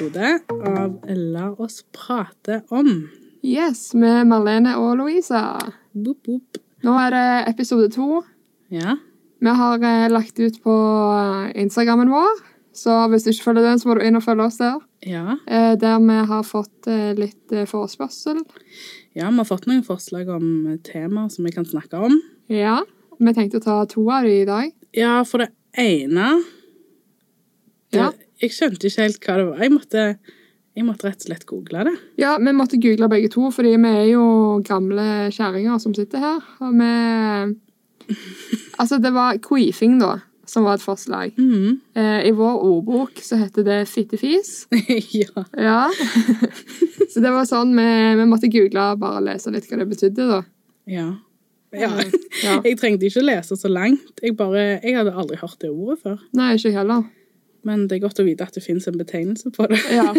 episode av La oss prate om. Yes, med Marlene og Louisa. Boop, boop. Nå er det episode to. Ja. Vi har eh, lagt ut på eh, Instagrammen vår, så hvis du ikke følger den, så må du inn og følge oss der. ja. Eh, der vi har fått litt forespørsel. Ja, vi har fått noen forslag om temaer som vi kan snakke om. Ja, vi tenkte å ta to av dem i dag. Ja, for det ene det, Ja. Jeg skjønte ikke helt hva det var. Jeg måtte, jeg måtte rett og slett google det. Ja, vi måtte google begge to, fordi vi er jo gamle kjerringer som sitter her. Og vi Altså, det var queefing, da, som var et forslag. Mhm. Eh, I vår ordbok så heter det fittefis. ja. Ja. så det var sånn vi, vi måtte google og bare lese litt hva det betydde, da. Ja. ja. Ja. Jeg trengte ikke lese så langt. Jeg, bare, jeg hadde aldri hørt det ordet før. Nei, ikke heller. Men det er godt å vite at det fins en betegnelse på det. Ja.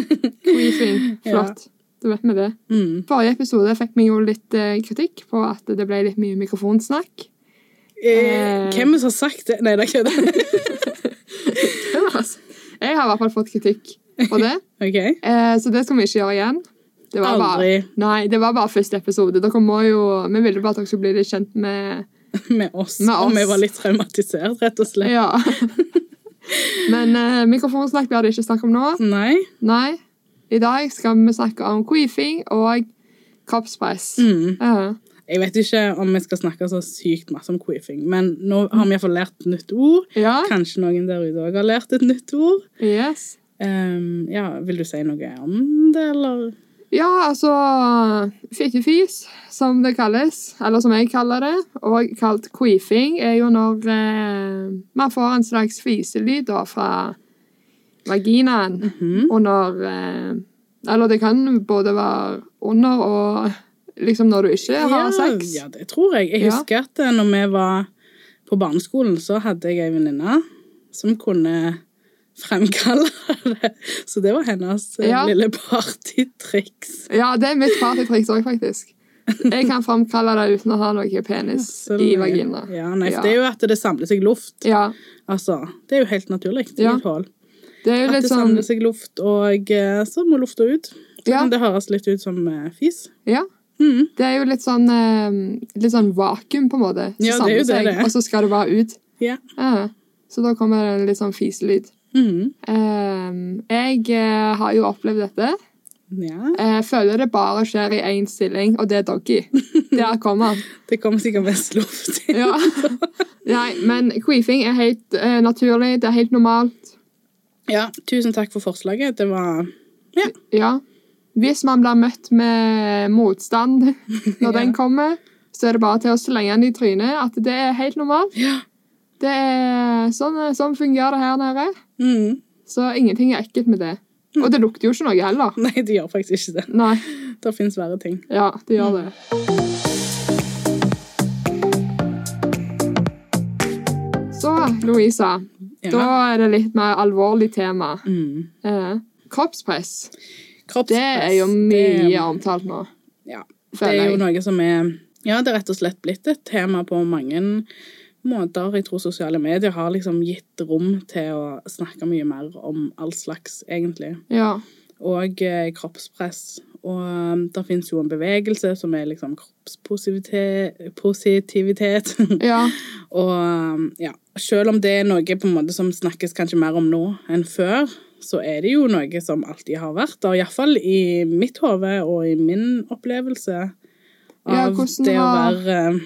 Queefing. Flott. Da vet vi det. Mm. Forrige episode fikk vi jo litt eh, kritikk på at det ble litt mye mikrofonsnakk. Eh, hvem er som har sagt det? Nei, det er kødda. Jeg har i hvert fall fått kritikk på det, okay. eh, så det skal vi ikke gjøre igjen. Det var bare, Aldri nei, det var bare første episode. Dere må jo, vi ville bare at dere skulle bli litt kjent med med oss. Med Og vi var litt traumatisert, rett og slett. Ja. Men uh, mikrofonsnakk blir det ikke snakk om nå. Nei. Nei. I dag skal vi snakke om queefing og kroppspress. Mm. Ja. Jeg vet ikke om vi skal snakke så sykt masse om queefing, men nå har vi iallfall lært et nytt ord. ja. Kanskje noen der ute òg har lært et nytt ord. Yes. Um, ja, Vil du si noe om det, eller? Ja, altså Fittefis, som det kalles, eller som jeg kaller det, og kalt queefing, er jo når eh, man får en slags fiselyd da, fra vaginaen Mhm. under eh, Eller det kan både være under og liksom når du ikke har sex. Ja, det tror jeg. Jeg Ja. husker at eh, når vi var på barneskolen, så hadde jeg ei venninne som kunne fremkalle det. Så det var hennes eh, Ja. lille partytriks. Ja, det er mitt partytriks òg, faktisk. Jeg kan framkalle det uten å ha noe penis ja, i vagina. Ja, nei, for. Det er jo at det samler seg luft. Ja, Altså, Det er jo helt naturlig i Ja. et hull. det At det sånn samler seg luft, og eh, så må lufta ut. Så Ja. kan det høres litt ut som eh, fis. Ja. Mm. Det er jo litt sånn, litt sånn vakuum, på en måte. som Ja, det er samler det det er. Og så skal det bare ut. Ja. Ja. Så da kommer det en litt sånn fiselyd. Mhm. Eh, jeg eh, har jo opplevd dette. ja. Jeg føler det bare skjer i én stilling, og det er doggy. Der kommer han. Det kommer sikkert mest luft inn. Ja. Nei, men queefing er helt uh, naturlig. Det er helt normalt. Ja, tusen takk for forslaget. Det var Ja. Hvis man blir møtt med motstand når den kommer, så er det bare til å slenge den i trynet at det er helt normalt. Ja. Det er sånn, sånn fungerer det her nede. Mhm. Så ingenting er ekkelt med det. Og det lukter jo ikke noe heller. Nei, det gjør faktisk ikke det. Nei. Det fins verre ting. Ja, det gjør det. Så, Louisa, Ja. da er det litt mer alvorlig tema. Mm. Eh, kroppspress. Kroppspress. Det er jo mye det- omtalt nå. Ja. Det er jo noe som er Ja, det er rett og slett blitt et tema på mange måter. Jeg tror sosiale medier har liksom gitt rom til å snakke mye mer om all slags, egentlig. Ja. Og eh, kroppspress. Og um, det fins jo en bevegelse som er liksom kroppspositivitet. Ja. og um, ja, selv om det er noe på en måte som snakkes kanskje mer om nå enn før, så er det jo noe som alltid har vært der. Iallfall i mitt hode og i min opplevelse av Ja, det å være eh,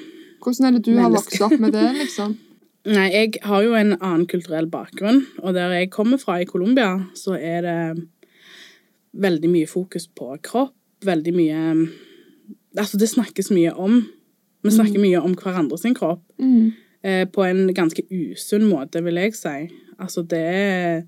Hvordan er det du har vokst opp med det, liksom? Nei, jeg har jo en annen kulturell bakgrunn, og der jeg kommer fra, i Colombia, så er det veldig mye fokus på kropp, veldig mye Altså, det snakkes mye om Vi snakker mye om hverandre sin kropp Mm. eh, på en ganske usunn måte, vil jeg si. Altså, det er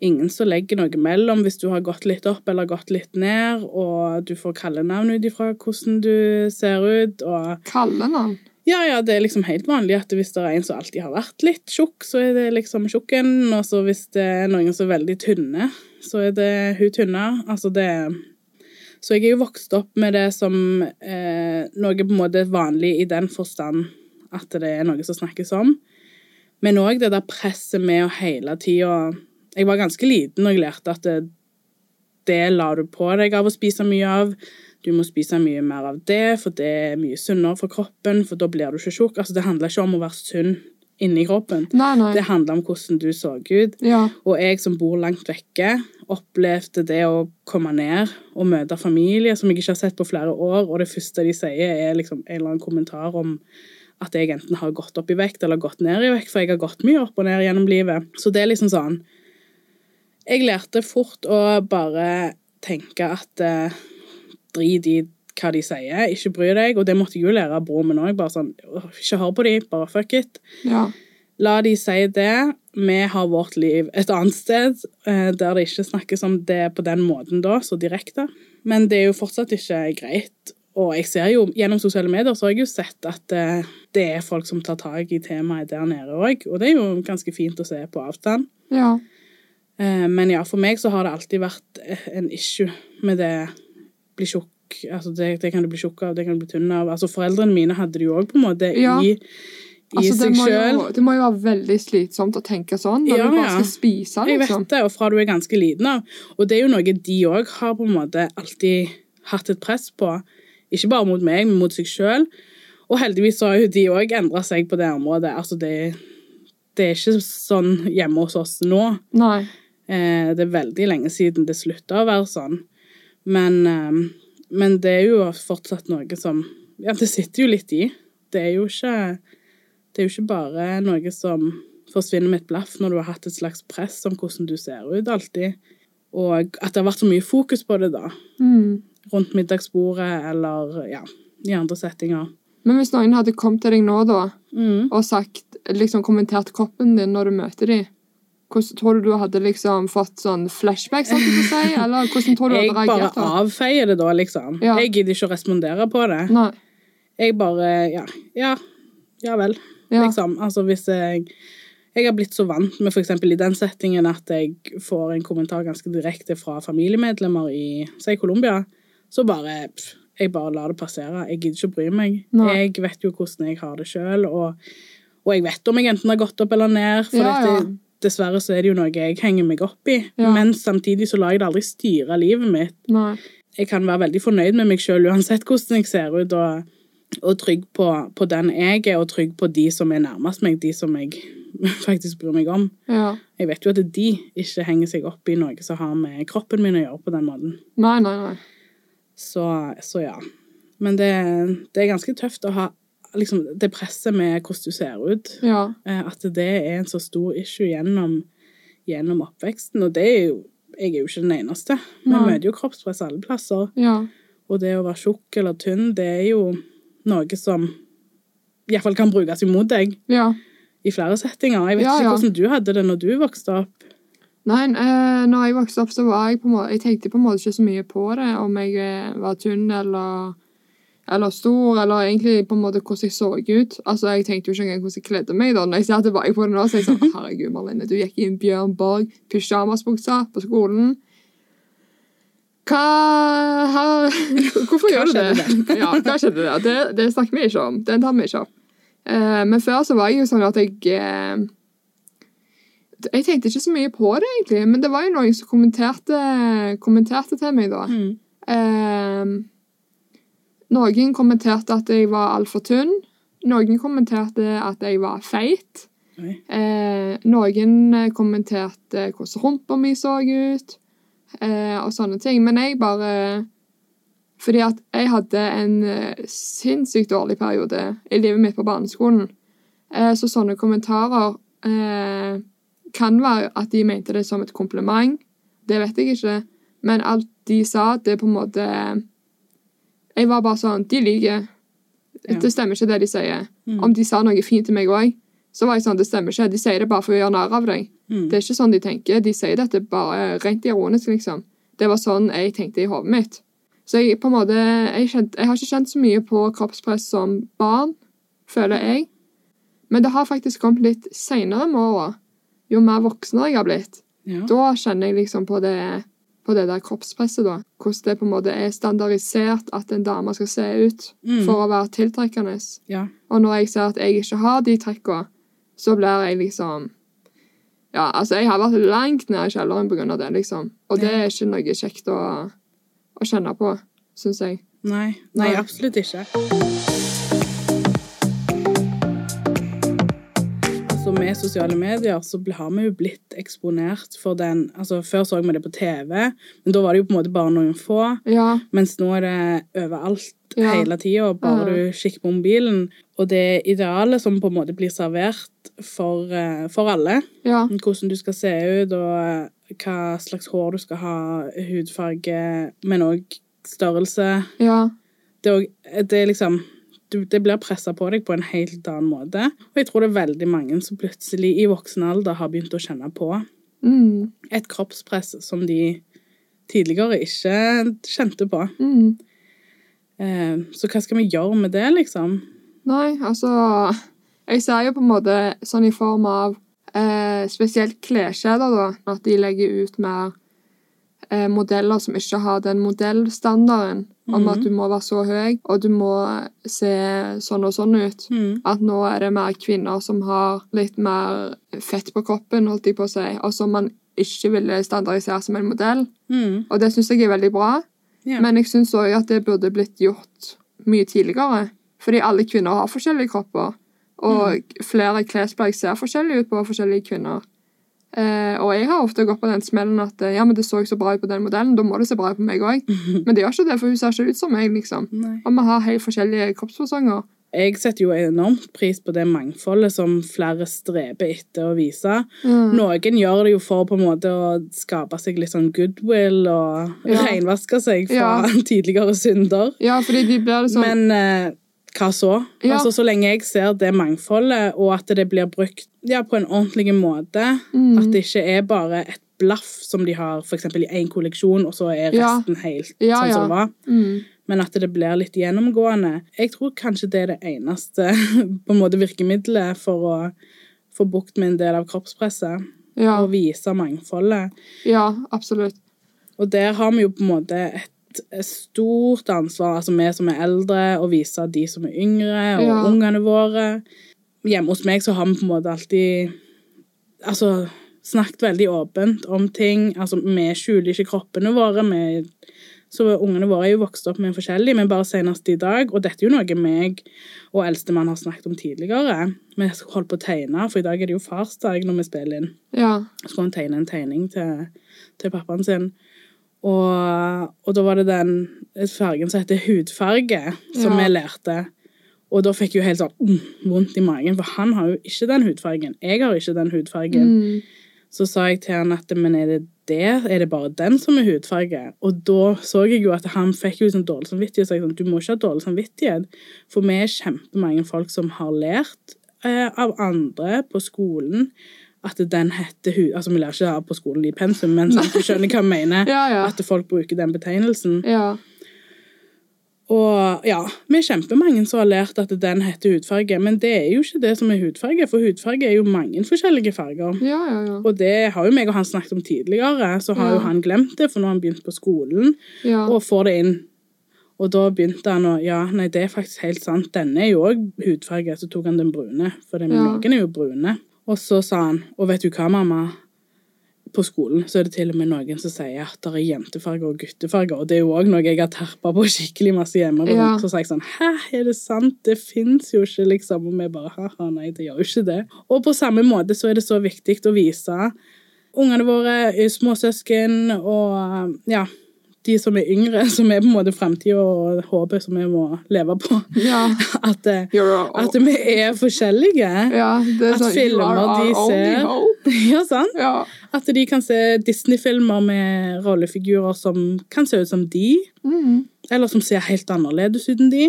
ingen som legger noe mellom hvis du har gått litt opp eller gått litt ned, og du får kallenavn ut ifra hvordan du ser ut, og Kallenavn? Ja, ja, det er liksom helt vanlig at hvis det er en som alltid har vært litt tjukk, så er det liksom tjukken, og så hvis det er noen som er veldig tynne, så er det hun tynne. Altså det Så jeg er jo vokst opp med det som eh, noe på en måte vanlig i den forstand at det er noe som snakkes om. Men òg det der presset med å hele tida Jeg var ganske liten og jeg lærte at det, det lar du på deg av å spise mye av. Du må spise mye mer av det, for det er mye sunnere for kroppen, for da blir du ikke tjukk. Altså, det handler ikke om å være sunn inni kroppen. Nei, nei. Det handler om hvordan du så ut. Ja. Og jeg som bor langt vekke, opplevde det å komme ned og møte familie som jeg ikke har sett på flere år, og det første de sier, er liksom en eller annen kommentar om at jeg enten har gått opp i vekt eller gått ned i vekt, for jeg har gått mye opp og ned gjennom livet. Så det er liksom sånn Jeg lærte fort å bare tenke at eh, drit i hva de sier, ikke bry deg, og det måtte jeg jo lære av broren min òg. Bare sånn, ikke hør på de, bare fuck it. ja. La de si det. Vi har vårt liv et annet sted, eh, der det ikke snakkes om det på den måten da, så direkte. Men det er jo fortsatt ikke greit. Og jeg ser jo, gjennom sosiale medier så har jeg jo sett at eh, det er folk som tar tak i temaet der nede òg, og det er jo ganske fint å se på avstand. ja. Eh, Men ja, for meg så har det alltid vært en issue med det bli tjukk. Altså det, det kan du bli tjukk av, det kan du bli tynn av. Altså Foreldrene mine hadde det jo òg på en måte Ja. i, i Altså, det, seg sjøl. det må jo være veldig slitsomt å tenke sånn når Ja, du bare skal spise, Jeg liksom. vet det, og fra du er ganske liten av. Og det er jo noe de òg har på en måte alltid hatt et press på. Ikke bare mot meg, men mot seg sjøl. Og heldigvis så har jo de òg endra seg på det området. Altså det, det er ikke sånn hjemme hos oss nå. Nei. Eh, det er veldig lenge siden det slutta å være sånn. Men, eh, men det er jo fortsatt noe som Ja, det sitter jo litt i. Det er jo ikke, det er jo ikke bare noe som forsvinner med et blaff når du har hatt et slags press om hvordan du ser ut alltid. Og at det har vært så mye fokus på det, da. Mm. Rundt middagsbordet eller ja, i andre settinger. Men hvis noen hadde kommet til deg nå da, Mm. og sagt, liksom kommentert kroppen din når du møter dem, hvordan tror du du hadde liksom fått sånn flashbacks, sånn å si? Eller hvordan tror du Jeg hadde bare Jeg bare avfeier det da, liksom. Ja. Jeg gidder ikke å respondere på det. Nei. Jeg bare Ja, ja, ja vel. Ja. Liksom. Altså hvis jeg Jeg har blitt så vant med f.eks. i den settingen at jeg får en kommentar ganske direkte fra familiemedlemmer i si Colombia, så bare pff, Jeg bare lar det passere. Jeg gidder ikke å bry meg. Nei. Jeg vet jo hvordan jeg har det sjøl, og, og jeg vet om jeg enten har gått opp eller ned. For Ja, ja. Dessverre så er det jo noe jeg henger meg opp i. Ja. Men samtidig så lar jeg det aldri styre livet mitt Nei. jeg kan være veldig fornøyd med meg sjøl uansett hvordan jeg ser ut, og, og trygg på, på den jeg er, og trygg på de som er nærmest meg, de som jeg faktisk bryr meg om. Ja. Jeg vet jo at de ikke henger seg opp i noe som har med kroppen min å gjøre på den måten. Nei, nei, nei. Så, så ja. Men det, det er ganske tøft å ha liksom, det presset med hvordan du ser ut. Ja. eh, At det er en så stor issue gjennom, gjennom oppveksten. Og det er jo Jeg er jo ikke den eneste. Vi ja. møter jo kroppspress alle plasser. Ja. Og det å være tjukk eller tynn, det er jo noe som iallfall kan brukes imot deg Ja. i flere settinger. Jeg vet ikke hvordan du hadde det når du vokste opp. Nei, eh, når jeg vokste opp, så var jeg på en måte Jeg tenkte på en måte ikke så mye på det, om jeg eh, var tynn eller eller stor, eller egentlig på en måte hvordan jeg så ut. Altså, Jeg tenkte jo ikke engang hvordan jeg kledde meg. da. Når jeg ser tilbake på det nå, så er jeg sånn Herregud, Marlene, du gikk i en Bjørn Borg pyjamasbukse på skolen. Hva her, Hvorfor Hva gjør du det? det? ja, hva skjedde der? Det, det snakker vi ikke om. Den tar vi ikke opp. Uh, men før så var jeg jo sånn at jeg uh, Jeg tenkte ikke så mye på det, egentlig, men det var jo noen som kommenterte, kommenterte til meg, da. Mm. Eh, noen kommenterte at jeg var altfor tynn. Noen kommenterte at jeg var feit. Eh, noen eh, kommenterte hvordan rumpa mi så ut, eh, og sånne ting. Men jeg bare Fordi at jeg hadde en eh, sinnssykt dårlig periode i livet mitt på barneskolen. Eh, så sånne kommentarer eh, kan være at de mente det som et kompliment. Det vet jeg ikke. Men alt de sa, det er på en måte Jeg var bare sånn De lyver. Det stemmer ikke, det de sier. Mm. Om de sa noe fint til meg òg, så var jeg sånn Det stemmer ikke. De sier det bare for å gjøre narr av deg. Mm. Det er ikke sånn de tenker. De sier dette bare rent ironisk, liksom. Det var sånn jeg tenkte i hodet mitt. Så jeg på en måte jeg, kjent, jeg har ikke kjent så mye på kroppspress som barn, føler jeg. Men det har faktisk kommet litt seinere med åra. Jo mer voksen jeg har blitt, Ja. da kjenner jeg liksom på det, på det der kroppspresset, da. Hvordan det på en måte er standardisert at en dame skal se ut Mm. for å være tiltrekkende. ja. Og når jeg ser at jeg ikke har de trekka, så blir jeg liksom Ja, altså, jeg har vært langt ned i kjelleren på grunn av det, liksom. Og det er ikke noe kjekt å, å kjenne på, syns jeg. Nei, nei, absolutt ikke. Altså Med sosiale medier så har vi jo blitt eksponert for den altså Før så vi det på TV, men da var det jo på en måte bare noen få. Ja, Mens nå er det overalt Ja. hele tida, bare Ja. du kikker på mobilen. Og det idealet som på en måte blir servert for, eh, for alle, ja, hvordan du skal se ut, og eh, hva slags hår du skal ha, hudfarge, men òg størrelse ja, det, er det er liksom du, Det blir pressa på deg på en helt annen måte. Og jeg tror det er veldig mange som plutselig i voksen alder har begynt å kjenne på mm, et kroppspress som de tidligere ikke kjente på. mm. Eh, så hva skal vi gjøre med det, liksom? Nei, altså Jeg ser jo på en måte sånn i form av eh, spesielt kleskjeder, da. At de legger ut mer eh, modeller som ikke har den modellstandarden om Mhm. at du må være så høy, og du må se sånn og sånn ut. Mm. At nå er det mer kvinner som har litt mer fett på kroppen, holdt jeg på å si, og som man ikke ville standardisere som en modell. Mm. Og det syns jeg er veldig bra. yeah. Men jeg syns òg at det burde blitt gjort mye tidligere. Fordi alle kvinner har forskjellige kropper. Og flere klesplagg ser forskjellig ut på forskjellige kvinner. Eh, og jeg har ofte gått på den smellen at eh, ja, men det så så bra ut på den modellen, da må det se bra ut på meg òg. Men det gjør ikke det, for hun ser ikke ut som meg, liksom. Nei. Og vi har helt forskjellige kroppsfasonger. Jeg setter jo enormt pris på det mangfoldet som flere streber etter å vise. Mm. Noen gjør det jo for på en måte å skape seg litt sånn goodwill og Ja. renvaske seg fra Ja. tidligere synder. Ja, fordi de blir liksom Men eh, hva så? Ja. Altså, Så lenge jeg ser det mangfoldet, og at det blir brukt ja, på en ordentlig måte, Mm. at det ikke er bare et blaff som de har eksempel i én kolleksjon, og så er Ja. resten helt Ja, sånn ja. som det var. mm. Men at det blir litt gjennomgående. Jeg tror kanskje det er det eneste på en måte virkemidlet for å få bukt med en del av kroppspresset. Og vise mangfoldet. ja, absolutt. Og der har vi jo på en måte et, et stort ansvar, altså vi som er eldre, å vise de som er yngre, og Ja. ungene våre. Hjemme hos meg så har vi på en måte alltid altså, snakket veldig åpent om ting. Altså, vi skjuler ikke kroppene våre. Vi, så ungene våre er jo vokst opp med forskjellig, men bare senest i dag. Og dette er jo noe meg og eldstemann har snakket om tidligere. Vi holdt på å tegne, for i dag er det jo farsdag når vi spiller inn. Ja. Så skulle han tegne en tegning til, til pappaen sin. Og, og da var det den fargen som heter hudfarge, som Ja. vi lærte. Og da fikk jeg jo helt sånn mm, vondt i magen, for han har jo ikke den hudfargen. Jeg har ikke den hudfargen. Mm. Så sa jeg til han at men er det det? Er det bare den som er hudfarge? Og da så jeg jo at han fikk jo sånn dårlig samvittighet. Så jeg sånn, du må ikke ha dårlig samvittighet. For vi er kjempemange folk som har lært eh, av andre på skolen at den heter hud... Altså, vi lærer ikke det på skolen i pensum, men sånn, du skjønner hva jeg mener. Ja, ja. At folk bruker den betegnelsen. Ja. Og ja, vi er kjempemange som har lært at den heter hudfarge, men det er jo ikke det som er hudfarge, for hudfarge er jo mange forskjellige farger. Ja, ja, ja. Og det har jo meg og han snakket om tidligere, så har jo han glemt det, for nå har han begynt på skolen ja. og får det inn. Og da begynte han å Ja, nei, det er faktisk helt sant. Denne er jo òg hudfarge. Så tok han den brune, for den noen er jo brune. Og så sa han Og vet du hva, mamma? På skolen så er det til og med noen som sier at det er jentefarger og guttefarger, og det er jo òg noe jeg har terpa på skikkelig masse hjemme. Ja. Så sa jeg sånn Hæ, er det sant? Det fins jo ikke, liksom. Og vi bare ha-ha, nei, det gjør jo ikke det. Og på samme måte så er det så viktig å vise ungene våre, småsøsken og ja, de som er yngre, som er på en måte framtida og håpet som vi må leve på, ja. at, eh, at vi er forskjellige. ja, det er At sånn, filmer de ser- Ja, sant? At de kan se Disney-filmer med rollefigurer som kan se ut som de, Mm. eller som ser helt annerledes ut enn de.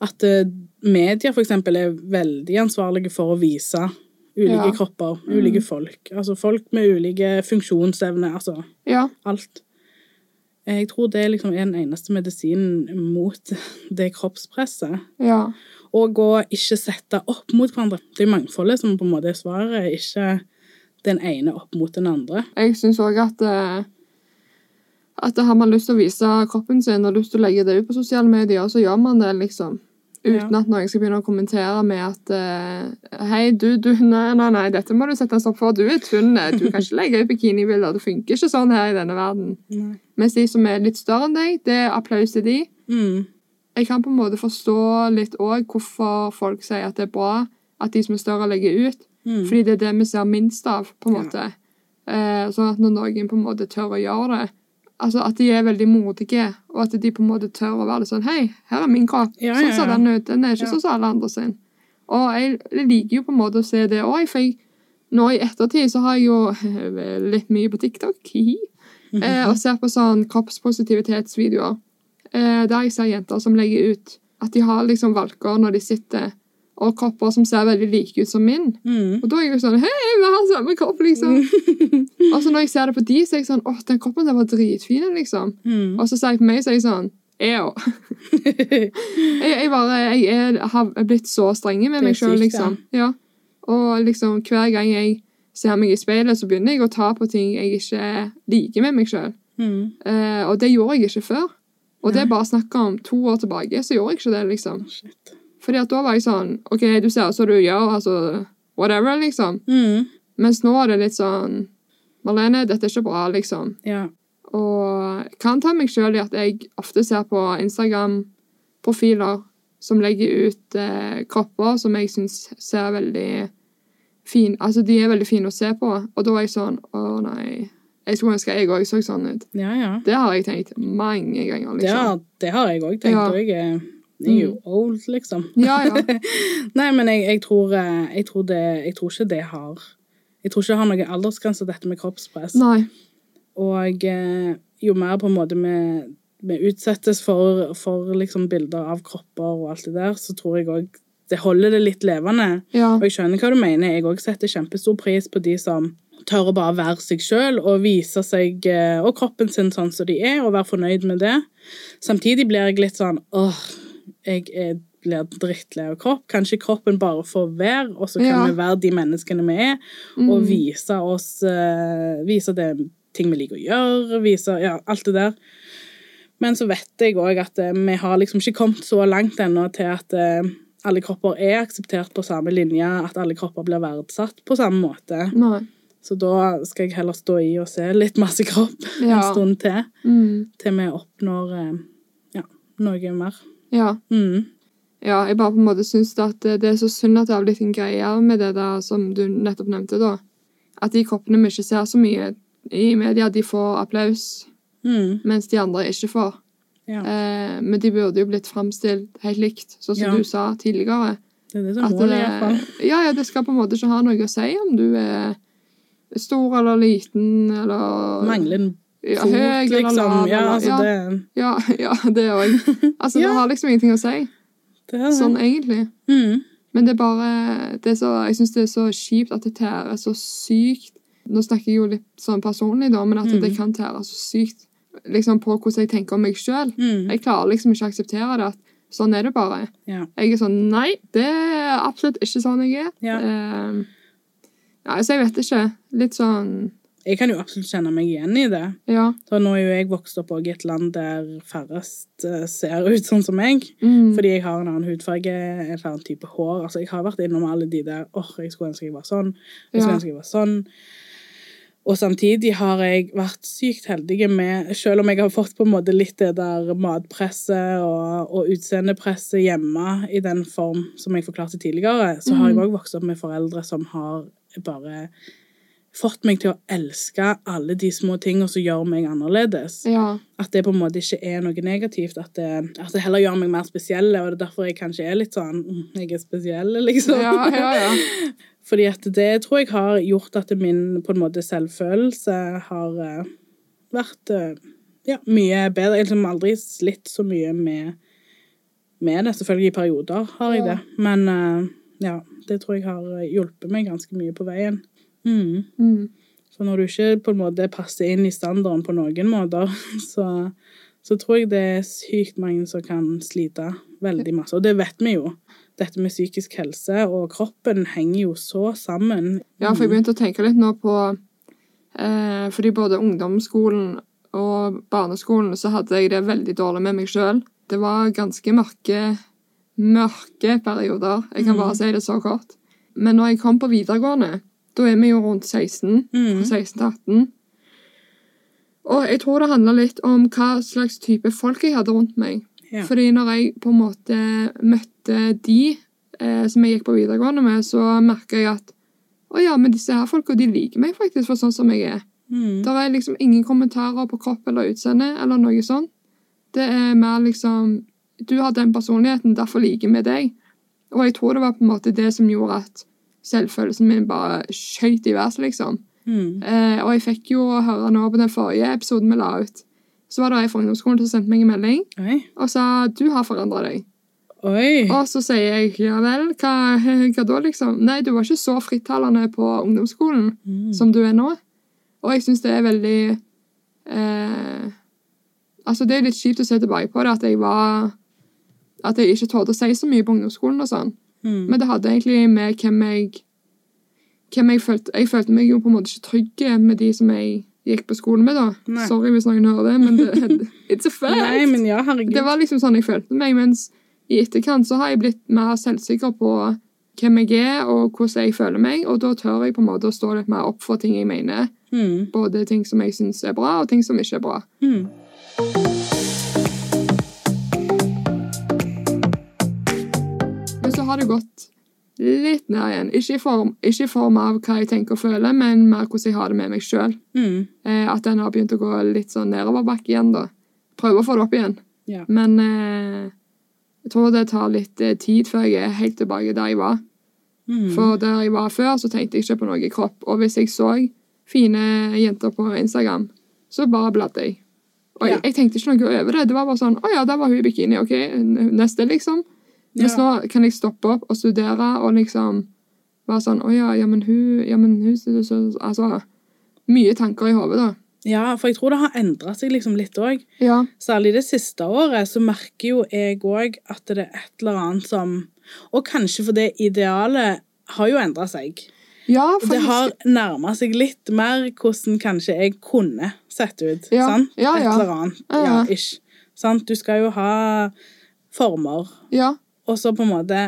At eh, media eksempel er veldig ansvarlige for å vise ulike kropper, ulike folk. Altså folk med ulike funksjonsevne, altså ja. alt. Jeg tror det liksom er den eneste medisinen mot det kroppspresset. ja. Og å ikke sette opp mot hverandre. Det er mangfoldet som på en måte er svaret, ikke den ene opp mot den andre. Jeg syns òg at eh, at har man lyst til å vise kroppen sin og lyst til å legge det ut på sosiale medier, så gjør man det, liksom. Uten Ja. at noen skal begynne å kommentere med at uh, Hei, du, du, nei, nei, nei, dette må du sette en stopp for. Du er tynn. Du kan ikke legge ut bikinibilder. Det funker ikke sånn her i denne verden. Nei. Mens de som er litt større enn deg, det er applaus til de. Mm. Jeg kan på en måte forstå litt òg hvorfor folk sier at det er bra at de som er større, legger ut. Mm. Fordi det er det vi ser minst av, på en Ja. måte. Eh, sånn at når noen på en måte tør å gjøre det Altså at de er veldig modige, og at de på en måte tør å være litt sånn Hei, her er min kropp. Ja, sånn ja, ser ja. den ut. Den er ikke sånn som alle andre sin. Og jeg, jeg liker jo på en måte å se det òg, for jeg, nå i ettertid så har jeg jo litt mye på TikTok hihi, eh, og ser på sånn kroppspositivitetsvideoer. Eh, der jeg ser jenter som legger ut at de har liksom valker når de sitter, og kropper som ser veldig like ut som min. Mm. Og da er jeg jo sånn Hei, vi har samme kropp, liksom. og så når jeg ser det på de, så er jeg sånn Å, den kroppen der var dritfin, liksom. Mm. Og så ser jeg på meg, så er jeg sånn Eo. jeg, jeg bare Jeg er, har blitt så streng med meg sjøl, liksom. Ja. Og liksom hver gang jeg ser meg i speilet, så begynner jeg å ta på ting jeg ikke liker med meg sjøl. Mm. Uh, og det gjorde jeg ikke før. Og det er bare snakk om to år tilbake, så gjorde jeg ikke det, liksom. Shit. Fordi at da var jeg sånn OK, du ser som du gjør, altså whatever, liksom. Mm. Mens nå er det litt sånn Marlene, dette er ikke bra, liksom. Ja. Og jeg kan ta meg sjøl i at jeg ofte ser på Instagram-profiler som legger ut eh, kropper som jeg syns ser veldig fine Altså, de er veldig fine å se på, og da er jeg sånn Å, nei. Jeg skulle ønske jeg òg så sånn ut. ja, ja. Det har jeg tenkt mange ganger, liksom. Ja, det har jeg òg tenkt. Ja. Og jeg jeg er old, liksom. Ja, ja. Nei, men jeg, jeg, tror, eh, jeg, tror det, jeg tror ikke det har Jeg tror ikke det har noen aldersgrense, dette med kroppspress. Nei. Og eh, jo mer på en måte vi, vi utsettes for, for liksom bilder av kropper og alt det der, så tror jeg òg det holder det litt levende. Ja. Og jeg skjønner hva du mener. Jeg òg setter kjempestor pris på de som tør å bare være seg sjøl og vise seg eh, og kroppen sin sånn som de er, og være fornøyd med det. Samtidig blir jeg litt sånn åh, jeg er, blir drittlei av kropp. Kanskje kroppen bare får være, og så kan Ja. vi være de menneskene vi er, Mm. og vise oss uh, Vise det ting vi liker å gjøre, vise ja, alt det der. Men så vet jeg òg at uh, vi har liksom ikke kommet så langt ennå til at uh, alle kropper er akseptert på samme linje, at alle kropper blir verdsatt på samme måte. Nei. Så da skal jeg heller stå i og se litt masse kropp en stund til, Mm. til vi oppnår ja, noe mer. Ja. Mm. Ja, jeg bare på en måte syns det, det er så synd at det har blitt en greie med det der som du nettopp nevnte, da. At de kroppene vi ikke ser så mye i media, de får applaus, Mm. mens de andre ikke får. Ja. Eh, men de burde jo blitt framstilt helt likt, sånn som Ja. du sa tidligere. Det er det som målet, iallfall. ja, ja, det skal på en måte ikke ha noe å si om du er stor eller liten, eller Mangler en ja, fot, høy liksom. lav. Ja, altså, ja, det, ja, ja, det òg. Altså, det har liksom ingenting å si, sånn egentlig. Mm. Men det er bare det er så, Jeg syns det er så kjipt at det tærer så sykt. Nå snakker jeg jo litt sånn personlig, da, men at Mm. det kan tære så sykt liksom på hvordan jeg tenker om meg sjøl. Mm. Jeg klarer liksom ikke å akseptere det. at Sånn er det bare. Ja. Jeg er sånn Nei, det er absolutt ikke sånn jeg er. Ja. Eh, ja, altså, jeg vet ikke. Litt sånn Jeg kan jo absolutt kjenne meg igjen i det. Ja. Så nå er jo jeg vokst opp i et land der færrest eh, ser ut sånn som meg. Mm, Fordi jeg har en annen hudfarge, en annen type hår. Altså, jeg har vært innom alle de der åh, jeg skulle ønske jeg var sånn. Jeg skulle Ja. ønske jeg var sånn. Og samtidig har jeg vært sykt heldig med, selv om jeg har fått på en måte litt det der matpresset og, og utseendepresset hjemme i den form som jeg forklarte tidligere, så har jeg òg vokst opp med foreldre som har bare fått meg til å elske alle de små tingene som gjør meg annerledes. ja. At det på en måte ikke er noe negativt. At det, at det heller gjør meg mer spesiell, og det er derfor jeg kanskje er litt sånn mm, Jeg er spesiell, liksom. Ja, ja, ja. Fordi at det tror jeg har gjort at min på en måte selvfølelse har eh, vært eh, ja, mye bedre. Jeg har liksom aldri slitt så mye med, med det. Selvfølgelig i perioder har jeg det. Men eh, ja, det tror jeg har hjulpet meg ganske mye på veien. Mm. Mm. Så når du ikke på en måte passer inn i standarden på noen måter, så, så tror jeg det er sykt mange som kan slite veldig masse. Og det vet vi jo. Dette med psykisk helse og kroppen henger jo så sammen. Ja, for jeg begynte å tenke litt nå på eh, Fordi både ungdomsskolen og barneskolen så hadde jeg det veldig dårlig med meg sjøl. Det var ganske mørke mørke perioder. Jeg kan Mm. bare si det så kort. Men når jeg kom på videregående, da er vi jo rundt 16, Mm. fra 16 til 18. Og jeg tror det handler litt om hva slags type folk jeg hadde rundt meg. Ja. Fordi når jeg på en måte møtte de eh, som jeg gikk på videregående med, så merka jeg at å ja, men disse her folka de liker meg faktisk for sånn som jeg er. Mm. Det er liksom ingen kommentarer på kropp eller utseende eller noe sånt. Det er mer liksom Du har den personligheten, derfor liker vi deg. Og jeg tror det var på en måte det som gjorde at selvfølelsen min bare skøyt i været, liksom. Mm. Eh, og jeg fikk jo høre nå på den forrige episoden vi la ut, så var det ei fra ungdomsskolen som sendte meg en melding Oi. og sa du har forandra deg. Oi. Og så sier jeg ja vel, hva, hva da, liksom? Nei, du var ikke så frittalende på ungdomsskolen Mm. som du er nå. Og jeg syns det er veldig eh, Altså, det er litt kjipt å se tilbake på det, at jeg var At jeg ikke torde å si så mye på ungdomsskolen og sånn. Mm. Men det hadde egentlig med hvem jeg hvem jeg følte Jeg følte meg jo på en måte ikke trygg med de som jeg gikk på skolen med, da. Nei. Sorry hvis noen hører det, men det, it's a fact. Nei, men ja, herregud. Det var liksom sånn jeg følte meg, mens i etterkant så har jeg blitt mer selvsikker på hvem jeg er, og hvordan jeg føler meg, og da tør jeg på en måte å stå litt mer opp for ting jeg mener. Mm. Både ting som jeg syns er bra, og ting som ikke er bra. Mm. Har det gått litt ned igjen. Ikke i form, ikke i form av hva jeg tenker og føler, men mer hvordan jeg har det med meg sjøl. Mm. Eh, at den har begynt å gå litt sånn nedoverbakke igjen, da. Prøve å få det opp igjen. Ja. Men eh, jeg tror det tar litt eh, tid før jeg er helt tilbake der jeg var. Mm. For der jeg var før, så tenkte jeg ikke på noe i kropp. Og hvis jeg så fine jenter på Instagram, så bare bladde jeg. Og jeg, Ja. jeg tenkte ikke noe over det. Det var bare sånn Å ja, der var hun i bikini. OK, neste, liksom. Mens nå kan jeg stoppe opp og studere og liksom være sånn Å ja, ja, men hun Ja, men hun så, så, Altså Mye tanker i hodet, da. ja, for jeg tror det har endra seg liksom litt òg. Ja. Særlig det siste året så merker jo jeg òg at det er et eller annet som Og kanskje fordi idealet har jo endra seg. Ja, Det har nærma seg litt mer hvordan kanskje jeg kunne sett ut. Ja, Sant? ja, ja. Et eller annet. Ja. ish. Sant? Du skal jo ha former. Ja. Og så på en måte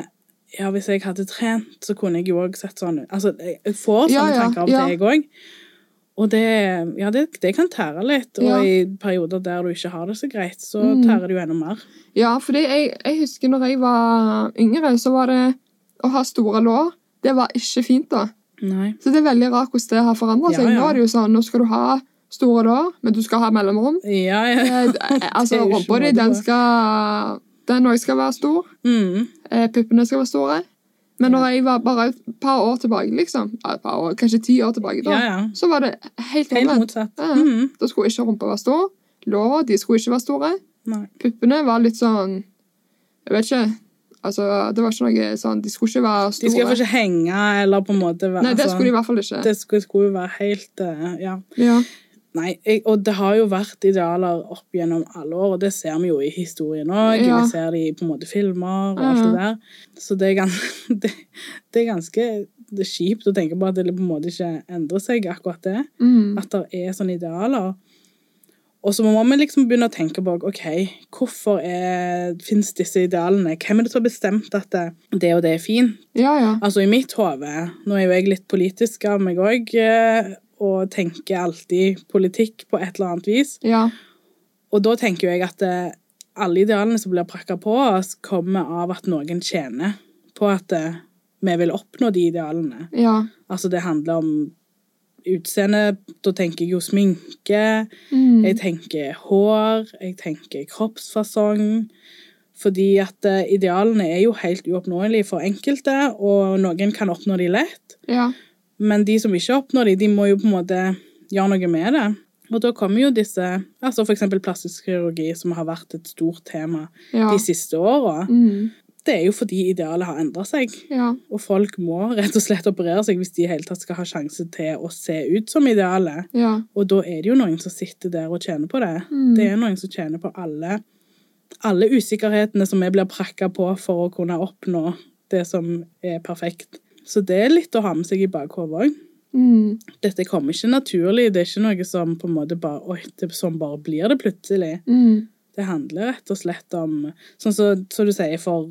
Ja, hvis jeg hadde trent, så kunne jeg jo òg sett sånn ut. Altså, jeg får sånne ja, tanker av ja. til, jeg òg. Og det, ja, det, det kan tære litt. Og Ja. i perioder der du ikke har det så greit, så Mm. tærer det jo enda mer. Ja, fordi jeg, jeg husker når jeg var yngre, så var det å ha store lår. Det var ikke fint, da. Nei. Så det er veldig rart hvordan det har forandra Ja, ja. Nå er det jo sånn, nå skal du ha store lår, men du skal ha mellomrom. Ja, ja. Eh, eh, altså, Det rumpa di, den skal Den òg skal være stor. Mm. Eh, puppene skal være store. Men når jeg var bare et par år tilbake, liksom, år, kanskje ti år tilbake, da, ja, ja. så var det helt Helt motsatt. Ja. Mm. Da skulle ikke rumpa være stor. Låra de skulle ikke være store. Nei. Puppene var litt sånn Jeg vet ikke. Altså, det var ikke noe sånn De skulle ikke være store. De skulle ikke henge eller på en måte være Nei, det skulle de i hvert fall ikke. Det skulle, skulle være helt eh, Ja. Nei, jeg, og det har jo vært idealer opp gjennom alle år, og det ser vi jo i historien òg. Ja. Vi ser det i på en måte filmer og alt det der. Så det er, ganske, det, det er ganske det er kjipt å tenke på at det på en måte ikke endrer seg, akkurat det. Mm. At det er sånne idealer. Og så må vi liksom begynne å tenke på ok, hvorfor fins disse idealene? Hvem er det som har bestemt at det, det og det er fint? ja, ja. Altså i mitt hode Nå er jo jeg litt politisk av meg òg, og tenker alltid politikk på et eller annet vis. Ja. Og da tenker jeg at eh, alle idealene som blir prakka på oss, kommer av at noen tjener på at eh, vi vil oppnå de idealene. Ja. Altså det handler om utseende. Da tenker jeg jo sminke, Mm. jeg tenker hår, jeg tenker kroppsfasong. Fordi at eh, idealene er jo helt uoppnåelige for enkelte, og noen kan oppnå de lett. Ja. Men de som ikke oppnår de, de må jo på en måte gjøre noe med det. Og da kommer jo disse altså For eksempel plastisk kirurgi, som har vært et stort tema Ja. de siste åra. Mm. Det er jo fordi idealet har endra seg. Ja. Og folk må rett og slett operere seg hvis de i hele tatt skal ha sjanse til å se ut som idealet. Ja. Og da er det jo noen som sitter der og tjener på det. Mm. Det er noen som tjener på alle, alle usikkerhetene som vi blir prakka på for å kunne oppnå det som er perfekt. Så det er litt å ha med seg i bakhodet òg. Mm. Dette kommer ikke naturlig. Det er ikke noe som på en måte bare Oi, det, sånn bare blir det plutselig. Mm. Det handler rett og slett om Sånn som så, du sier, for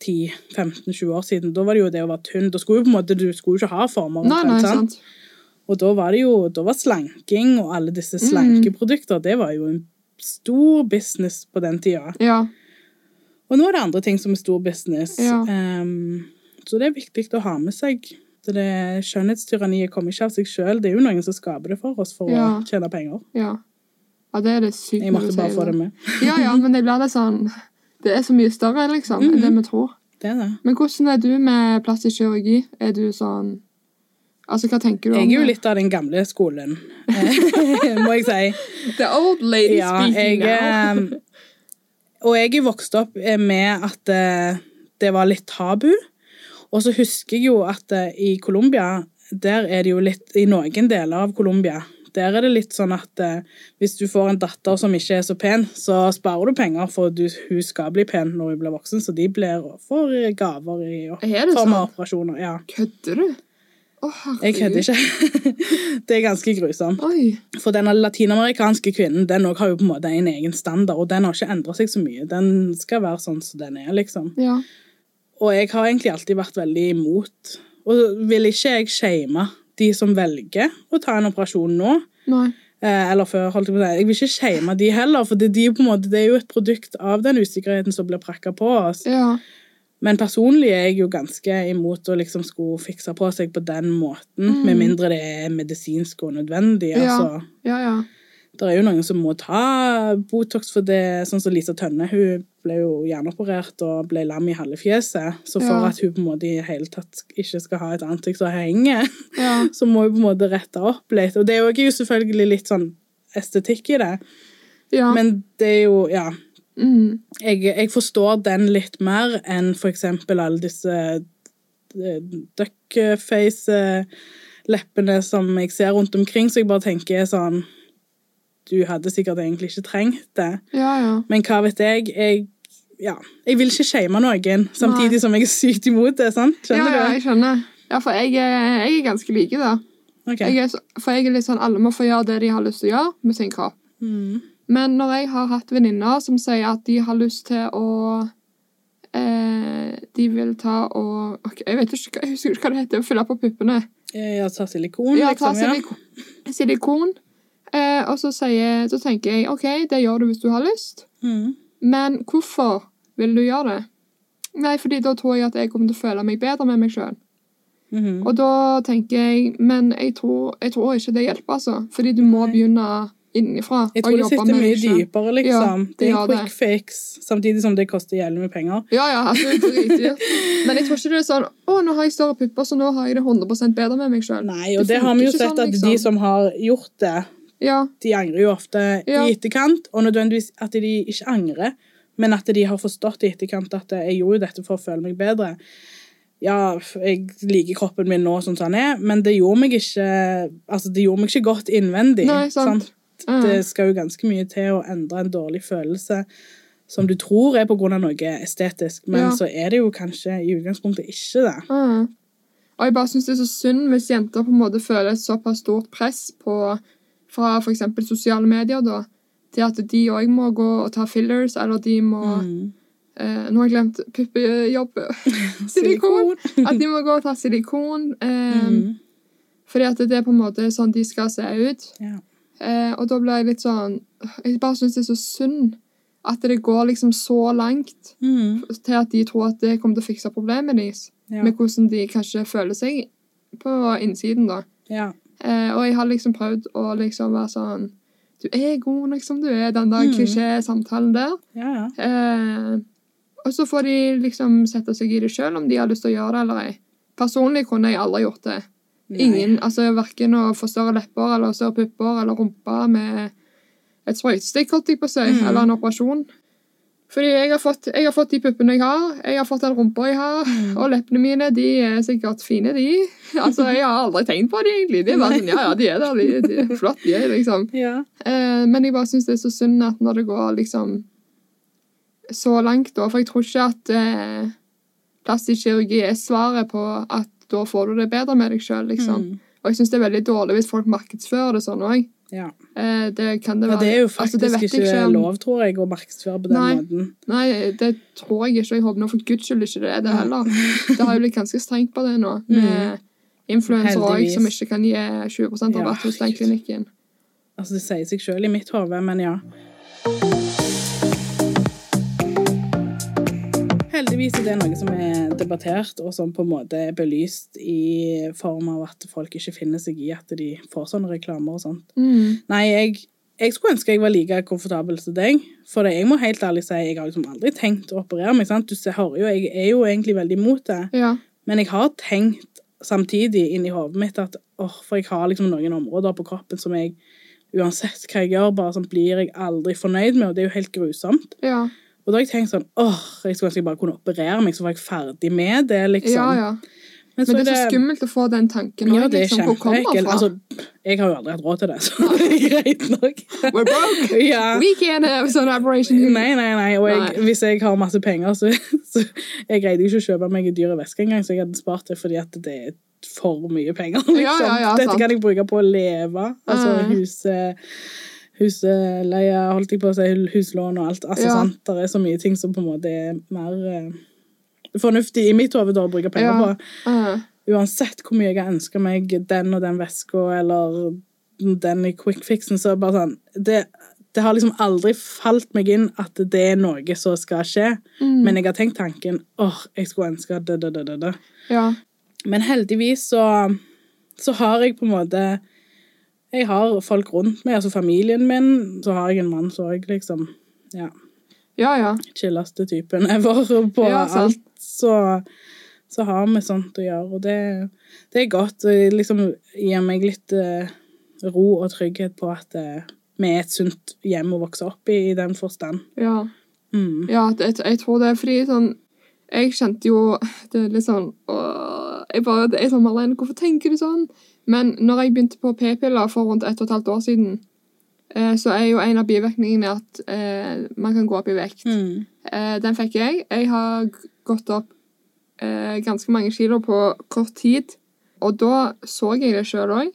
10-15-20 år siden, da var det jo det å være tynn. Da skulle jo på en måte, Du skulle jo ikke ha former. Nei, nei, sant? sant. Og da var det jo da var slanking og alle disse Mm. det var jo en stor business på den tida. Ja. Og nå er det andre ting som er stor business. Ja. Ehm, så det er viktig å ha med seg. Så det Skjønnhetstyranniet kommer ikke av seg sjøl. Det er jo noen som skaper det for oss for Ja. å tjene penger. Ja. ja, det er det sykt Jeg måtte bare få det med. Ja, ja, men det blir litt sånn Det er så mye større, liksom, enn det vi tror. Det er det. Men hvordan er du med plastisk kirurgi? Er du sånn Altså, hva tenker du om det? Jeg er jo litt av den gamle skolen, må jeg si. The old lady Ja, speaking jeg, now. eh, og jeg er vokst opp med at eh, det var litt tabu. Og så husker jeg jo at eh, i Colombia, der er det jo litt I noen deler av Colombia, der er det litt sånn at eh, hvis du får en datter som ikke er så pen, så sparer du penger for at du, hun skal bli pen når hun blir voksen, så de blir får gaver i form av operasjoner. Ja. Kødder du? Å, Jeg kødder ikke. det er ganske grusomt. For denne latinamerikanske kvinnen den har jo på en måte en egen standard, og den har ikke endret seg så mye. Den skal være sånn som den er, liksom. Ja. Og jeg har egentlig alltid vært veldig imot. Og vil ikke jeg shame de som velger å ta en operasjon nå, Nei. eh, eller før, holdt jeg på å. Jeg vil ikke shame de heller, for det, de, på en måte, det er jo et produkt av den usikkerheten som blir prakka på oss. Ja. Men personlig er jeg jo ganske imot å liksom skulle fikse på seg på den måten, med mindre det er medisinsk og nødvendig. Ja. altså. Ja, ja. Det er jo noen som må ta Botox for det, sånn som Lisa Tønne. Hun ble jo hjerneoperert og ble lam i halve fjeset. Så for Ja. at hun på en måte i hele tatt ikke skal ha et ansikt som henger, Ja. så må hun på en måte rette opp litt. Og det er jo selvfølgelig litt sånn estetikk i det, ja. men det er jo Ja. mm. Jeg, jeg forstår den litt mer enn for eksempel alle disse eh, duckface-leppene som jeg ser rundt omkring, så jeg bare tenker sånn Du hadde sikkert egentlig ikke trengt det. ja, ja. Men hva vet jeg? Jeg, ja, jeg vil ikke shame noen, samtidig Nei. som jeg er sykt imot det. sant? Ja, Skjønner ja, du? jeg skjønner. Ja, for jeg jeg er ganske like, da. Okay. Jeg er, for jeg er litt sånn, Alle må få gjøre det de har lyst til å gjøre med sin kropp. Mm. Men når jeg har hatt venninner som sier at de har lyst til å eh, De vil ta og okay, Jeg vet ikke, jeg husker ikke hva det heter. Fylle på puppene. Ja, ta silikon, Ja, ta silikon, Ja. silikon. Eh, og så, sier, så tenker jeg OK, det gjør du hvis du har lyst. Mm. Men hvorfor vil du gjøre det? Nei, fordi da tror jeg at jeg kommer til å føle meg bedre med meg sjøl. Mhm. Og da tenker jeg Men jeg tror, jeg tror ikke det hjelper, altså. Fordi du må begynne innenfra. Jeg tror det sitter mye dypere, liksom. det det er en en det. quick fix, samtidig som det koster jævlig mye penger. Ja, ja, altså, dritdyrt. Men jeg tror ikke det er sånn Å, nå har jeg større pupper, så nå har jeg det 100 bedre med meg sjøl. Nei, og Det det har vi jo sett sånn, at liksom. de som har gjort det, Ja, de angrer jo ofte Ja. i etterkant, og nødvendigvis at de ikke angrer, men at de har forstått i etterkant at jeg gjorde jo dette for å føle meg bedre. Ja, jeg liker kroppen min nå sånn som den er, men det gjorde meg ikke altså det gjorde meg ikke godt innvendig. nei, sant. Ja. Det skal jo ganske mye til å endre en dårlig følelse som du tror er av noe estetisk, men Ja. så er det jo kanskje i utgangspunktet ikke det. Mm. Og jeg bare syns det er så synd hvis jenter på en måte føler et såpass stort press på, fra f.eks. sosiale medier, da, til at de òg må gå og ta fillers, eller de må Mm. eh, Nå har jeg glemt puppejobb. silikon. At de må gå og ta silikon. Eh, Mm. Fordi at det er på en måte sånn de skal se ut. Ja. Eh, og da ble jeg litt sånn Jeg bare syns det er så synd at det går liksom så langt Mm. til at de tror at det kommer til å fikse problemet deres. Ja. Med hvordan de kanskje føler seg på innsiden, da. ja. Eh, og jeg har liksom prøvd å liksom være sånn Du er god nok som du er, den der Mm. klisjé-samtalen der. Ja, ja. Eh, og så får de liksom sette seg i det sjøl om de har lyst til å gjøre det eller ei. Personlig kunne jeg aldri gjort det. Nei. Ingen, altså Verken å få større lepper eller større pupper eller rumpe med et sprøytestikk, holdt jeg på å si, Mm. eller en operasjon. Fordi jeg har, fått, jeg har fått de puppene jeg har, jeg har fått den rumpa jeg har, Mm. og leppene mine de er sikkert fine, de. Altså, Jeg har aldri tenkt på de egentlig. Det er bare sånn, ja, ja, de er der, de, de er flott, de er liksom. Ja. Eh, men jeg bare syns det er så synd at når det går liksom så langt, da For jeg tror ikke at eh, plastisk kirurgi er svaret på at da får du det bedre med deg sjøl, liksom. Mm. Og jeg syns det er veldig dårlig hvis folk markedsfører det sånn òg. Ja. Eh, det kan det ja, det er jo Altså, faktisk altså, ikke om- lov, tror jeg, å markedsføre på den Nei. måten. Nei, det tror jeg ikke. Jeg håper nå for guds skyld ikke det er det heller. Det har jo blitt ganske strengt på det nå, med influensere òg, Mm. Som ikke kan gi 20 Ja, rabatt hos den klinikken. Altså, det sier seg sjøl i mitt hode, men ja. Heldigvis er det noe som er debattert, og som på en måte er belyst i form av at folk ikke finner seg i at de får sånne reklamer og sånt. Mm. Nei, jeg, jeg skulle ønske jeg var like komfortabel som deg, for jeg må helt ærlig si, jeg har liksom aldri tenkt å operere meg, sant? Du ser, hører jo, jeg er jo egentlig veldig imot det, Ja. men jeg har tenkt samtidig inni i hodet mitt at, åh, for jeg har liksom noen områder på kroppen som jeg, uansett hva jeg gjør, bare sånn blir jeg aldri fornøyd med, og det er jo helt grusomt. Ja. Og da har jeg tenkt sånn, åh, jeg skulle ønske jeg bare kunne operere meg, så var jeg ferdig med det, liksom. ja, ja. Men, Men det er så skummelt å få den tanken Ja, det er liksom. Kjempeekkelt. Altså, jeg har jo aldri hatt råd til det, så det er greit nok. We're broke! ja. We can't have sånn operation. Nei, nei, nei. Og jeg, Nei. hvis jeg har masse penger, så, så Jeg greide ikke å kjøpe meg en dyr veske engang, så jeg hadde spart det fordi at det er for mye penger. Liksom. Ja, ja, ja, Dette kan jeg bruke på å leve. Altså Mm. Hus, husleie, holdt jeg på å si, huslån og alt. Altså, Ja. sant? Det er så mye ting som på en måte er mer eh, fornuftig i mitt hode å bruke penger Ja. på. Uh, Uansett hvor mye jeg har ønska meg den og den veska eller den i quick fixen, så bare sånn det, det har liksom aldri falt meg inn at det er noe som skal skje. mm. Men jeg har tenkt tanken åh, jeg skulle ønske det, det, det, det, det. ja. Men heldigvis så, så har jeg på en måte Jeg har folk rundt meg, altså familien min. Så har jeg en mann som òg, liksom Ja, ja, ja. chilleste typen ever på Ja, alt. Så, så har vi sånt å gjøre, og det, det er godt. Og det liksom gir meg litt eh, ro og trygghet på at eh, vi er et sunt hjem å vokse opp i, i den forstand. ja. Mm. Ja, det, jeg tror det er fordi sånn Jeg kjente jo Det er litt sånn åh, jeg bare, det er sånn, Marlene, hvorfor tenker du sånn? Men når jeg begynte på p-piller for rundt ett og et halvt år siden, eh, så er jo en av bivirkningene at eh, man kan gå opp i vekt. Mm. Eh, den fikk jeg. Jeg har gått opp eh, ganske mange kilo på kort tid. Og da så jeg det sjøl òg.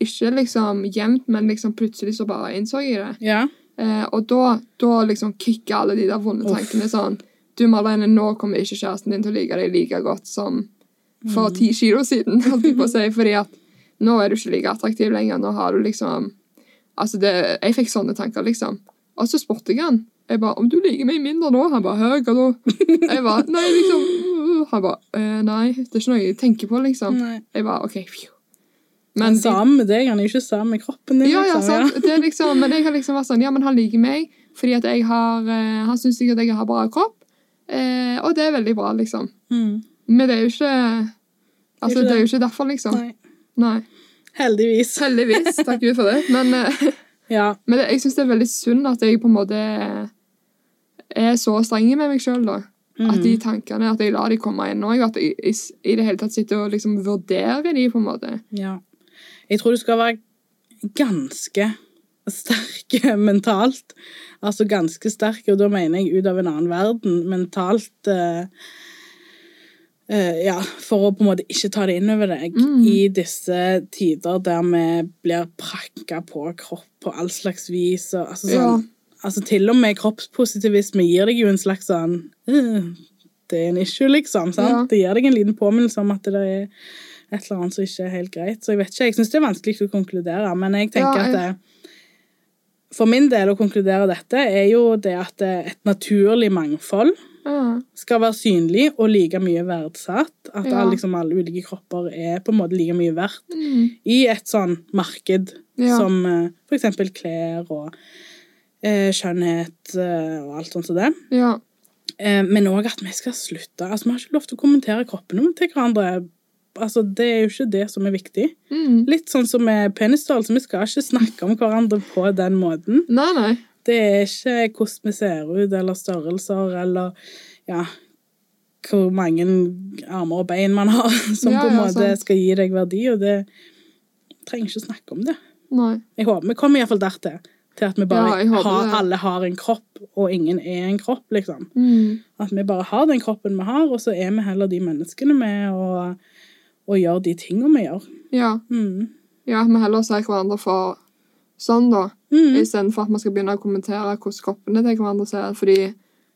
Ikke liksom jevnt, men liksom plutselig så bare innså jeg det. Ja. Eh, og da, da liksom kicka alle de der vonde Uff. tankene sånn Du, Marlene, nå kommer ikke kjæresten din til å like deg like godt som for Mm. ti kilo siden. holdt jeg på å si, fordi at nå er du ikke like attraktiv lenger. Nå har du liksom Altså, det, jeg fikk sånne tanker, liksom. Og så spurte jeg han. Jeg bare 'Om du liker meg mindre nå?' Han bare 'Høy, da?' Jeg bare 'Nei, liksom Han bare «Eh, 'Nei, det er ikke noe jeg tenker på', liksom. Nei. Jeg bare OK, phew. Men de- sammen med deg, han er jo ikke sammen med kroppen din. ja, ja, liksom, sant. Det er liksom, men jeg har liksom vært sånn Ja, men han liker meg fordi at jeg har eh, Han syns sikkert jeg har bra kropp, eh, og det er veldig bra, liksom. Mm. Men det er jo ikke Altså, ikke det er jo ikke derfor, liksom. Nei. Nei. Heldigvis. Heldigvis. Takk Gud for det. Men, eh, Ja. men jeg syns det er veldig synd at jeg på en måte er så streng med meg sjøl, da. At de Mm. tankene, at jeg lar de komme inn òg. At jeg i, i det hele tatt sitter og liksom vurderer de, på en måte. Ja. Jeg tror du skal være ganske sterk mentalt. Altså ganske sterk, og da mener jeg ut av en annen verden. Mentalt eh, Ja, for å på en måte ikke ta det inn over deg Mm. i disse tider der vi blir prakka på kropp på all slags vis. Og, altså, sånn, altså Til og med kroppspositivisme gir deg jo en slags sånn uh, Det er en issue, liksom. sant? Ja. Det gir deg en liten påminnelse om at det er et eller annet som ikke er helt greit. Så jeg vet ikke, jeg syns det er vanskelig å konkludere, men jeg tenker Ja, jeg- at det, for min del å konkludere dette er jo det at det- et naturlig mangfold Ja. skal være synlig og like mye verdsatt. At Ja. alle, liksom, alle ulike kropper er på en måte like mye verdt Mm. i et sånn marked Ja. som eh, for eksempel klær og eh, skjønnhet eh, og alt sånt som det. ja. Eh, men òg at vi skal slutte. Altså, Vi har ikke lov til å kommentere kroppene til hverandre. Altså, Det er jo ikke det som er viktig. Mm. Litt sånn som med penisstørrelse. Vi skal ikke snakke om hverandre på den måten. Nei, nei. Det er ikke hvordan vi ser ut, eller størrelser, eller ja hvor mange armer og bein man har, som Ja, på en ja, måte sant. skal gi deg verdi, og det trenger ikke å snakke om det. nei. Jeg håper vi kommer iallfall dertil. Til at vi bare Ja, har, alle har en kropp, og ingen er en kropp, liksom. Mm. At vi bare har den kroppen vi har, og så er vi heller de menneskene vi er, og, og gjør de tingene vi gjør. Ja. Mm. ja, vi heller ser hverandre for sånn, da. Mm. Istedenfor at man skal begynne å kommentere hvordan kroppene til hverandre ser. Fordi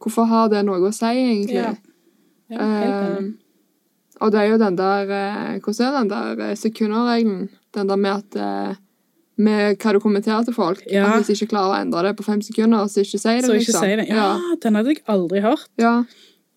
hvorfor har det noe å si, egentlig? Ja. Ja. Eh, og det er jo den der eh, Hvordan er den der eh, sekundregelen? Den der med at eh, med hva du kommenterer til folk. Ja. At hvis de ikke klarer å endre det på fem sekunder, så ikke si det. Så ikke liksom. si det. Ja, den hadde jeg aldri hørt. Ja.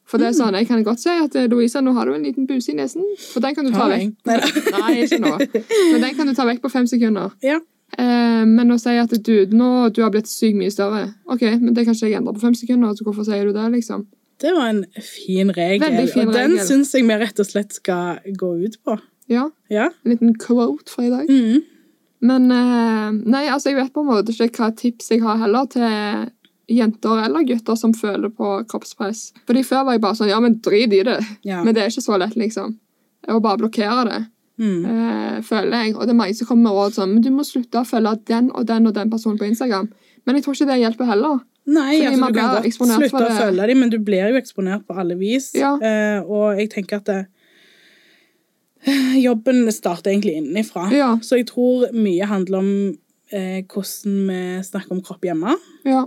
For det er Mm. sånn, Jeg kan godt si at Louisa, nå har du en liten buse i nesen. For den kan du ta vekk. Nei, ikke nå. Men den kan du ta vekk på fem sekunder. Ja. Eh, men å si at du, nå, du har blitt sykt mye større Ok, men det kan ikke jeg endre på fem sekunder. Så hvorfor sier du det, liksom? Det var en fin regel, Veldig fin og den syns jeg vi rett og slett skal gå ut på. Ja, Ja. En liten quote fra i dag. Mm. Men eh, nei, altså, jeg vet på en måte ikke hva tips jeg har heller til jenter eller gutter som føler på kroppspress. Fordi Før var jeg bare sånn Ja, men drit i det. ja. Men det er ikke så lett, liksom. Å bare blokkere det. Mm. Uh, føler jeg. Og det er mange som kommer med råd sånn Men du må slutte å følge den og den og den personen på Instagram. Men jeg tror ikke det hjelper heller. Nei, altså, du kan godt slutte å følge dem, men du blir jo eksponert på alle vis. Ja. Uh, og jeg tenker at det, jobben starter egentlig innenfra. Ja. Så jeg tror mye handler om uh, hvordan vi snakker om kropp hjemme. Ja.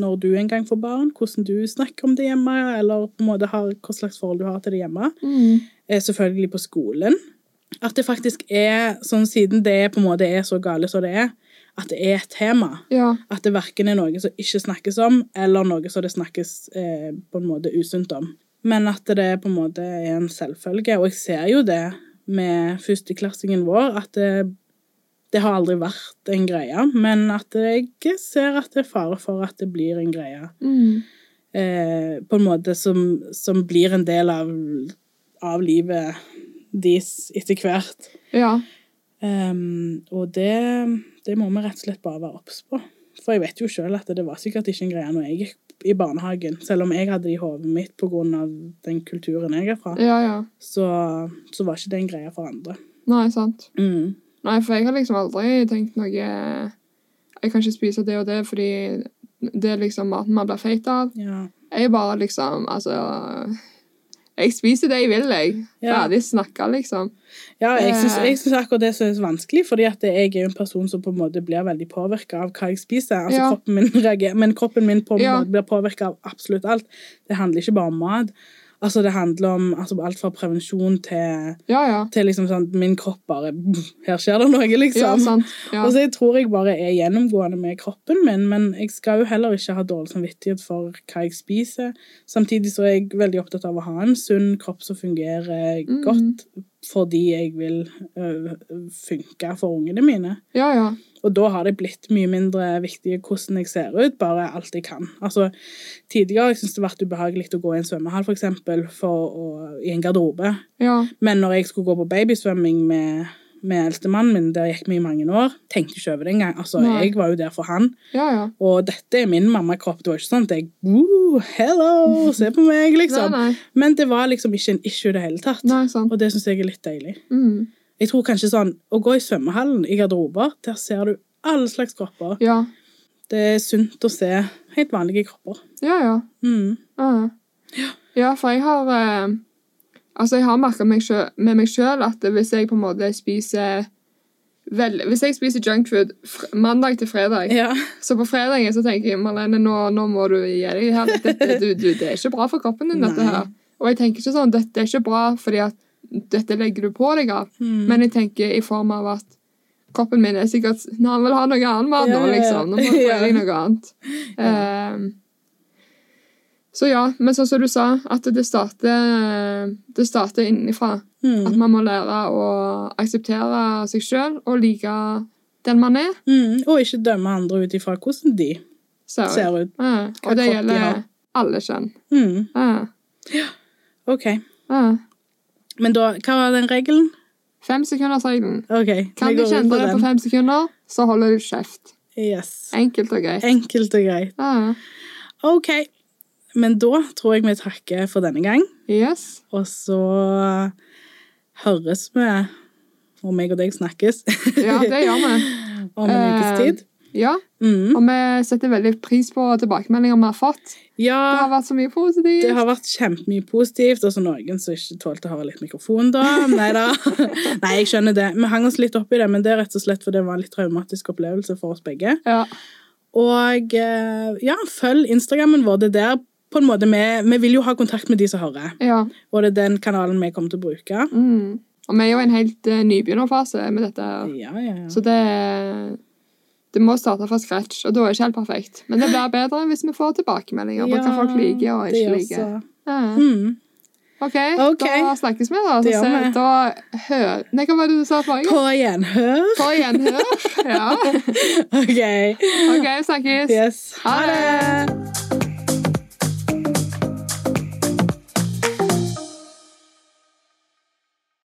Når du en gang får barn, hvordan du snakker om det hjemme, eller på en måte har, hva slags forhold du har til det hjemme. Mm. Uh, selvfølgelig på skolen. At det faktisk er sånn, siden det på en måte er så gale som det er, at det er et tema. Ja. At det verken er noe som ikke snakkes om, eller noe som det snakkes eh, på en måte usunt om. Men at det på en måte er en selvfølge. Og jeg ser jo det med førsteklassingen vår, at det, det har aldri vært en greie. Men at jeg ser at det er fare for at det blir en greie. Mm. Eh, på en måte som, som blir en del av, av livet deres etter hvert. Ja. Um, og det, det må vi rett og slett bare være obs på. For jeg vet jo sjøl at det var sikkert ikke en greie når jeg gikk i barnehagen. Selv om jeg hadde det i hodet mitt pga. den kulturen jeg er fra, Ja, ja. så, så var ikke det en greie for andre. Nei, sant. Mm. Nei, for jeg har liksom aldri tenkt noe Jeg kan ikke spise det og det fordi det er liksom maten man blir feit av. Ja. Jeg bare liksom Altså Jeg spiser det jeg vil, jeg. Ja. Ferdig snakka, liksom. Ja, jeg syns, Eh. akkurat det som er så vanskelig, fordi at jeg er en person som på en måte blir veldig påvirka av hva jeg spiser. Altså Ja. kroppen min reagerer, Men kroppen min på en Ja. måte blir påvirka av absolutt alt. Det handler ikke bare om mat. Altså Det handler om altså, alt fra prevensjon til, Ja, ja. til liksom sånn Min kropp bare Her skjer det noe, Ja, liksom. sant. Ja. Og så jeg tror jeg bare er gjennomgående med kroppen min, men jeg skal jo heller ikke ha dårlig samvittighet for hva jeg spiser. Samtidig så er jeg veldig opptatt av å ha en sunn kropp som fungerer Mhm. godt, fordi jeg vil øh, funke for ungene mine. ja, ja. Og da har det blitt mye mindre viktig hvordan jeg ser ut, bare alt jeg kan. Altså, Tidligere har jeg syntes det vært ubehagelig å gå i en svømmehall, for eksempel, for å, i en garderobe. Ja. Men når jeg skulle gå på babysvømming med, med eldstemannen min, der gikk vi i mange år, tenkte ikke over det engang. Altså, Nei. jeg var jo der for han. Ja, ja. Og dette er min mammakropp. Det var ikke sånn at jeg Woo, hello, se på meg, liksom. Nei, nei. Men det var liksom ikke en issue i det hele tatt. Nei, sant. Og det syns jeg er litt deilig. Mm. Jeg tror kanskje sånn Å gå i svømmehallen i garderober, der ser du alle slags kropper. Ja. Det er sunt å se helt vanlige kropper. Ja, ja. Mm. Ja, ja for jeg har eh, Altså, jeg har merka med meg sjøl at hvis jeg på en måte spiser vel, Hvis jeg spiser junkfood mandag til fredag, Ja. så på fredagen så tenker jeg Marlene, nå, nå må du gi deg her. Dette, du, du, det er ikke bra for kroppen din, dette her. Og jeg tenker ikke sånn dette er ikke bra fordi at dette legger du på deg av. Mm. Men jeg tenker i form av at kroppen min er sikkert Når han vil ha noe annet mat nå, liksom. Nå må jeg Ja. noe annet. Um, så ja, men sånn som du sa, at det starter, det starter innenfra. At Mm. man må lære å akseptere seg sjøl og like den man er. Mm. Og ikke dømme andre ut ifra hvordan de Ser ut. ser ut. Ja, og det gjelder alle kjønn. Mm. Ja, OK. ja. Men da, hva var den regelen? Fem Okay, OK. Kan du kjenne deg på fem sekunder, så holder du kjeft. Yes. Enkelt og greit. Enkelt og greit. Ja. OK. Men da tror jeg vi takker for denne gang. Yes. Og så høres vi, og meg og deg snakkes, Ja, det gjør vi. om en ukes Eh, tid. Ja, Mm. og vi setter veldig pris på tilbakemeldinger vi har fått. Det har vært så mye positivt. det har vært kjempemye positivt, og så noen som ikke tålte å høre litt mikrofon, da. Nei da. Nei, jeg skjønner det. Vi hang oss litt opp i det, men det er rett og slett fordi det var en litt traumatisk opplevelse for oss begge. Ja. Og eh, ja, følg Instagrammen vår. Det er der på en måte vi, vi vil jo ha kontakt med de som hører, ja. og det er den kanalen vi kommer til å bruke. Mm. Og vi er jo i en helt uh, nybegynnerfase med dette. Ja, ja, ja. Så det Det må starte fra scratch, og da er det ikke helt perfekt. Men det blir bedre hvis vi får tilbakemeldinger på hva folk liker og ikke liker. Ja. Mm. OK, Ok. da snakkes vi, da. Så ser, da hør Nei, hva var det du sa forrige gang? På gjenhør. På gjenhør. Ja. OK. OK, snakkes. Yes. Ha det.